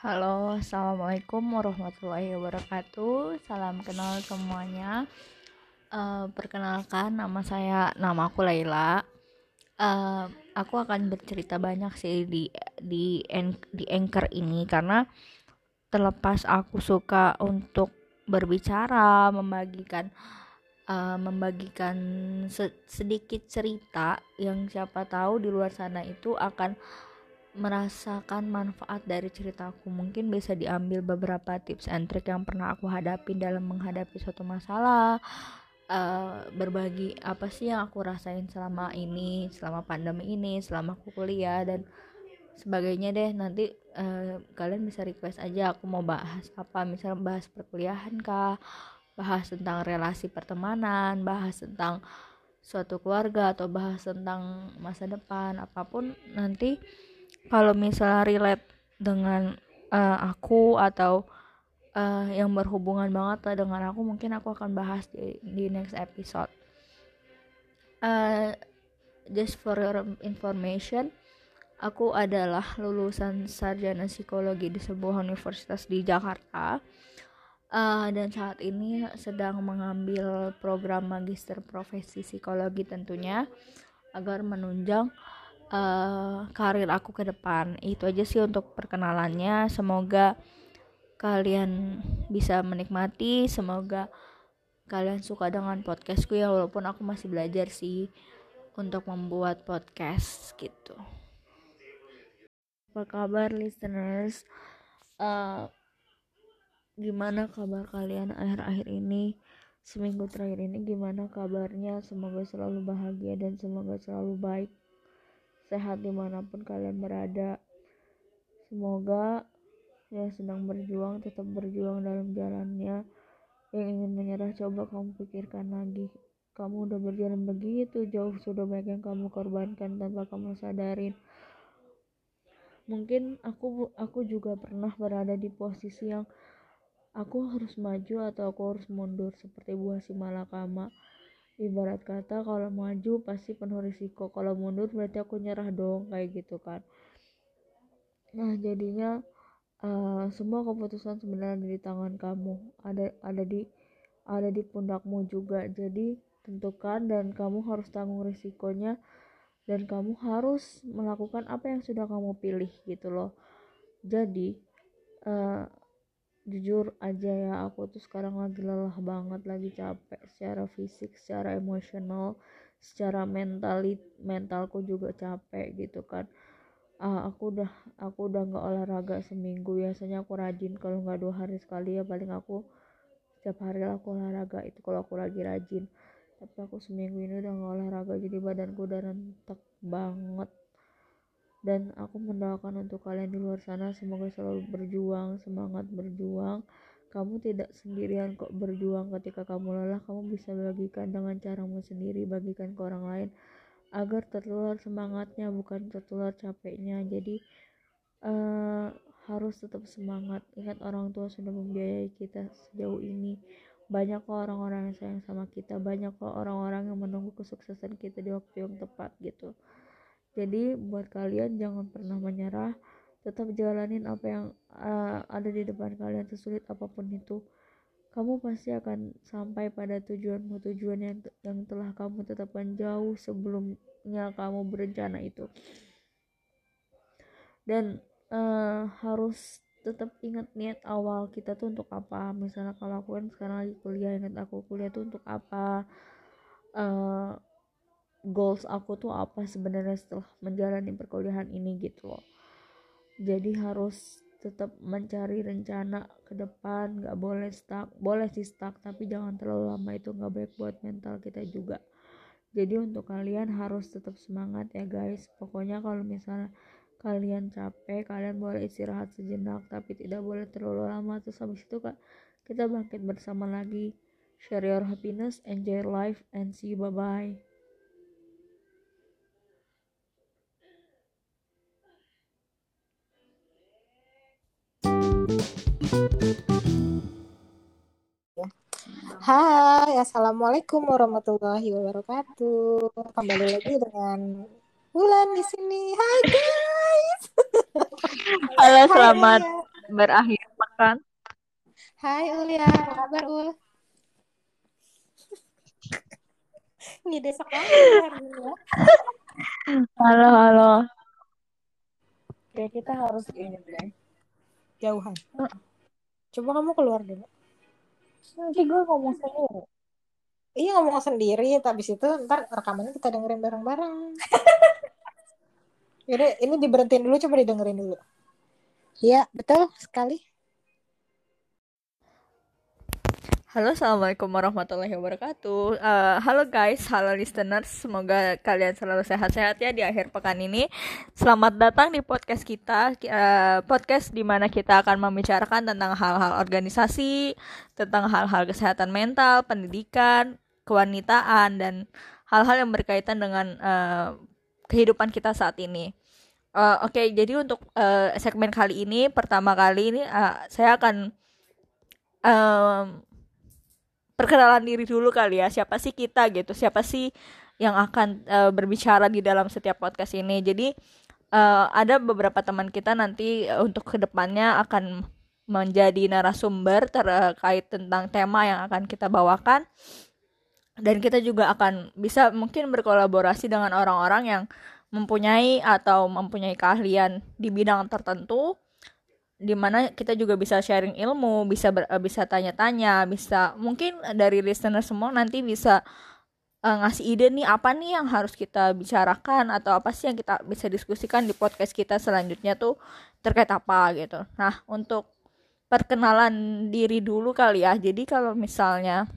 Halo, assalamualaikum warahmatullahi wabarakatuh. Salam kenal semuanya. Uh, perkenalkan, nama saya, nama aku Laila. Uh, aku akan bercerita banyak sih di di di anchor ini karena terlepas aku suka untuk berbicara, membagikan uh, membagikan sedikit cerita yang siapa tahu di luar sana itu akan merasakan manfaat dari ceritaku. Mungkin bisa diambil beberapa tips and trick yang pernah aku hadapi dalam menghadapi suatu masalah uh, berbagi apa sih yang aku rasain selama ini selama pandemi ini selama aku kuliah dan sebagainya deh. Nanti uh, kalian bisa request aja aku mau bahas apa. Misal bahas perkuliahan kah bahas tentang relasi pertemanan bahas tentang suatu keluarga atau bahas tentang masa depan apa pun nanti kalau misalnya relate dengan uh, aku atau uh, yang berhubungan banget dengan aku mungkin aku akan bahas di, di next episode. Uh, just for your information aku adalah lulusan sarjana psikologi di sebuah universitas di Jakarta. Uh, dan saat ini sedang mengambil program magister profesi psikologi tentunya agar menunjang uh, karir aku ke depan. Itu aja sih untuk perkenalannya. Semoga kalian bisa menikmati. Semoga kalian suka dengan podcastku ya walaupun aku masih belajar sih untuk membuat podcast gitu. Apa kabar listeners? Uh, gimana kabar kalian akhir-akhir ini? Seminggu terakhir ini gimana kabarnya? Semoga selalu bahagia dan semoga selalu baik sehat di mana pun kalian berada. Semoga yang sedang berjuang tetap berjuang dalam jalannya. Yang ingin menyerah coba kamu pikirkan lagi. Kamu udah berjalan begitu jauh sudah banyak yang kamu korbankan tanpa kamu sadarin. Mungkin aku aku juga pernah berada di posisi yang aku harus maju atau aku harus mundur seperti buah si malakama ibarat kata kalau maju pasti penuh risiko. Kalau mundur berarti aku nyerah dong kayak gitu kan. Nah jadinya uh, semua keputusan sebenarnya ada di tangan kamu. Ada ada di ada di pundakmu juga. Jadi tentukan dan kamu harus tanggung risikonya dan kamu harus melakukan apa yang sudah kamu pilih gitu loh. Jadi uh, jujur aja ya aku tuh sekarang lagi lelah banget lagi capek secara fisik secara emosional secara mental mentalku juga capek gitu kan. Uh, aku udah aku udah nggak olahraga seminggu biasanya aku rajin kalau nggak dua hari sekali ya paling aku setiap hari lah aku olahraga itu kalau aku lagi rajin. Tapi aku seminggu ini udah nggak olahraga jadi badanku udah rentek banget dan aku mendoakan untuk kalian di luar sana semoga selalu berjuang semangat berjuang. Kamu tidak sendirian kok berjuang ketika kamu lelah kamu bisa bagikan dengan caramu sendiri bagikan ke orang lain. Agar tertular semangatnya bukan tertular capeknya. Jadi uh, harus tetap semangat. Ingat orang tua sudah membiayai kita sejauh ini. Banyak kok orang-orang yang sayang sama kita. Banyak kok orang-orang yang menunggu kesuksesan kita di waktu yang tepat gitu jadi buat kalian jangan pernah menyerah. Tetap jalanin apa yang uh, ada di depan kalian sesulit apa pun itu. Kamu pasti akan sampai pada tujuanmu. Tujuan yang yang telah kamu tetapkan jauh sebelumnya kamu berencana itu. Dan uh, harus tetap ingat niat awal kita tuh untuk apa. Misalnya kalau aku kan sekarang lagi kuliah ingat aku kuliah tuh untuk apa. Uh, goals aku tuh apa sebenarnya setelah menjalani perkuliahan ini gitu loh. Jadi harus tetap mencari rencana ke depan nggak boleh stuck boleh sih stuck tapi jangan terlalu lama itu nggak baik buat mental kita juga. Jadi untuk kalian harus tetap semangat ya guys. Pokoknya kalau misalnya kalian capek kalian boleh istirahat sejenak tapi tidak boleh terlalu lama. Terus habis itu kak kita bangkit bersama lagi. Share your happiness enjoy life and see you. Bye bye Hai, Assalamualaikum warahmatullahi wabarakatuh. Kembali lagi dengan Bulan di sini. Hai guys. Halo, selamat berakhir pekan. Hai Ulia, apa kabar Ul? Ngide sekali ya hari ini ya. Halo, halo. Kayak kita harus ini deh. Jauhan. Coba kamu keluar dulu. Nanti gue ngomong sendiri. Iya ngomong sendiri, tapi itu ntar rekamannya kita dengerin bareng-bareng. Jadi ini diberhentiin dulu, coba didengerin dulu. Iya, betul sekali. Halo, assalamualaikum warahmatullahi wabarakatuh. Uh, halo guys, halo listeners. Semoga kalian selalu sehat-sehat ya di akhir pekan ini. Selamat datang di podcast kita, uh, podcast di mana kita akan membicarakan tentang hal-hal organisasi, tentang hal-hal kesehatan mental, pendidikan, kewanitaan, dan hal-hal yang berkaitan dengan uh, kehidupan kita saat ini. Uh, Oke, okay, jadi untuk uh, segmen kali ini, pertama kali ini uh, saya akan um, perkenalan diri dulu kali ya. Siapa sih kita gitu? Siapa sih yang akan uh, berbicara di dalam setiap podcast ini? Jadi uh, ada beberapa teman kita nanti uh, untuk ke depannya akan menjadi narasumber terkait tentang tema yang akan kita bawakan. Dan kita juga akan bisa mungkin berkolaborasi dengan orang-orang yang mempunyai atau mempunyai keahlian di bidang tertentu di mana kita juga bisa sharing ilmu bisa ber, eh, bisa tanya-tanya bisa mungkin dari listener semua nanti bisa uh, ngasih ide nih apa nih yang harus kita bicarakan atau apa sih yang kita bisa diskusikan di podcast kita selanjutnya tuh terkait apa gitu. Nah untuk perkenalan diri dulu kali ya. Jadi kalau misalnya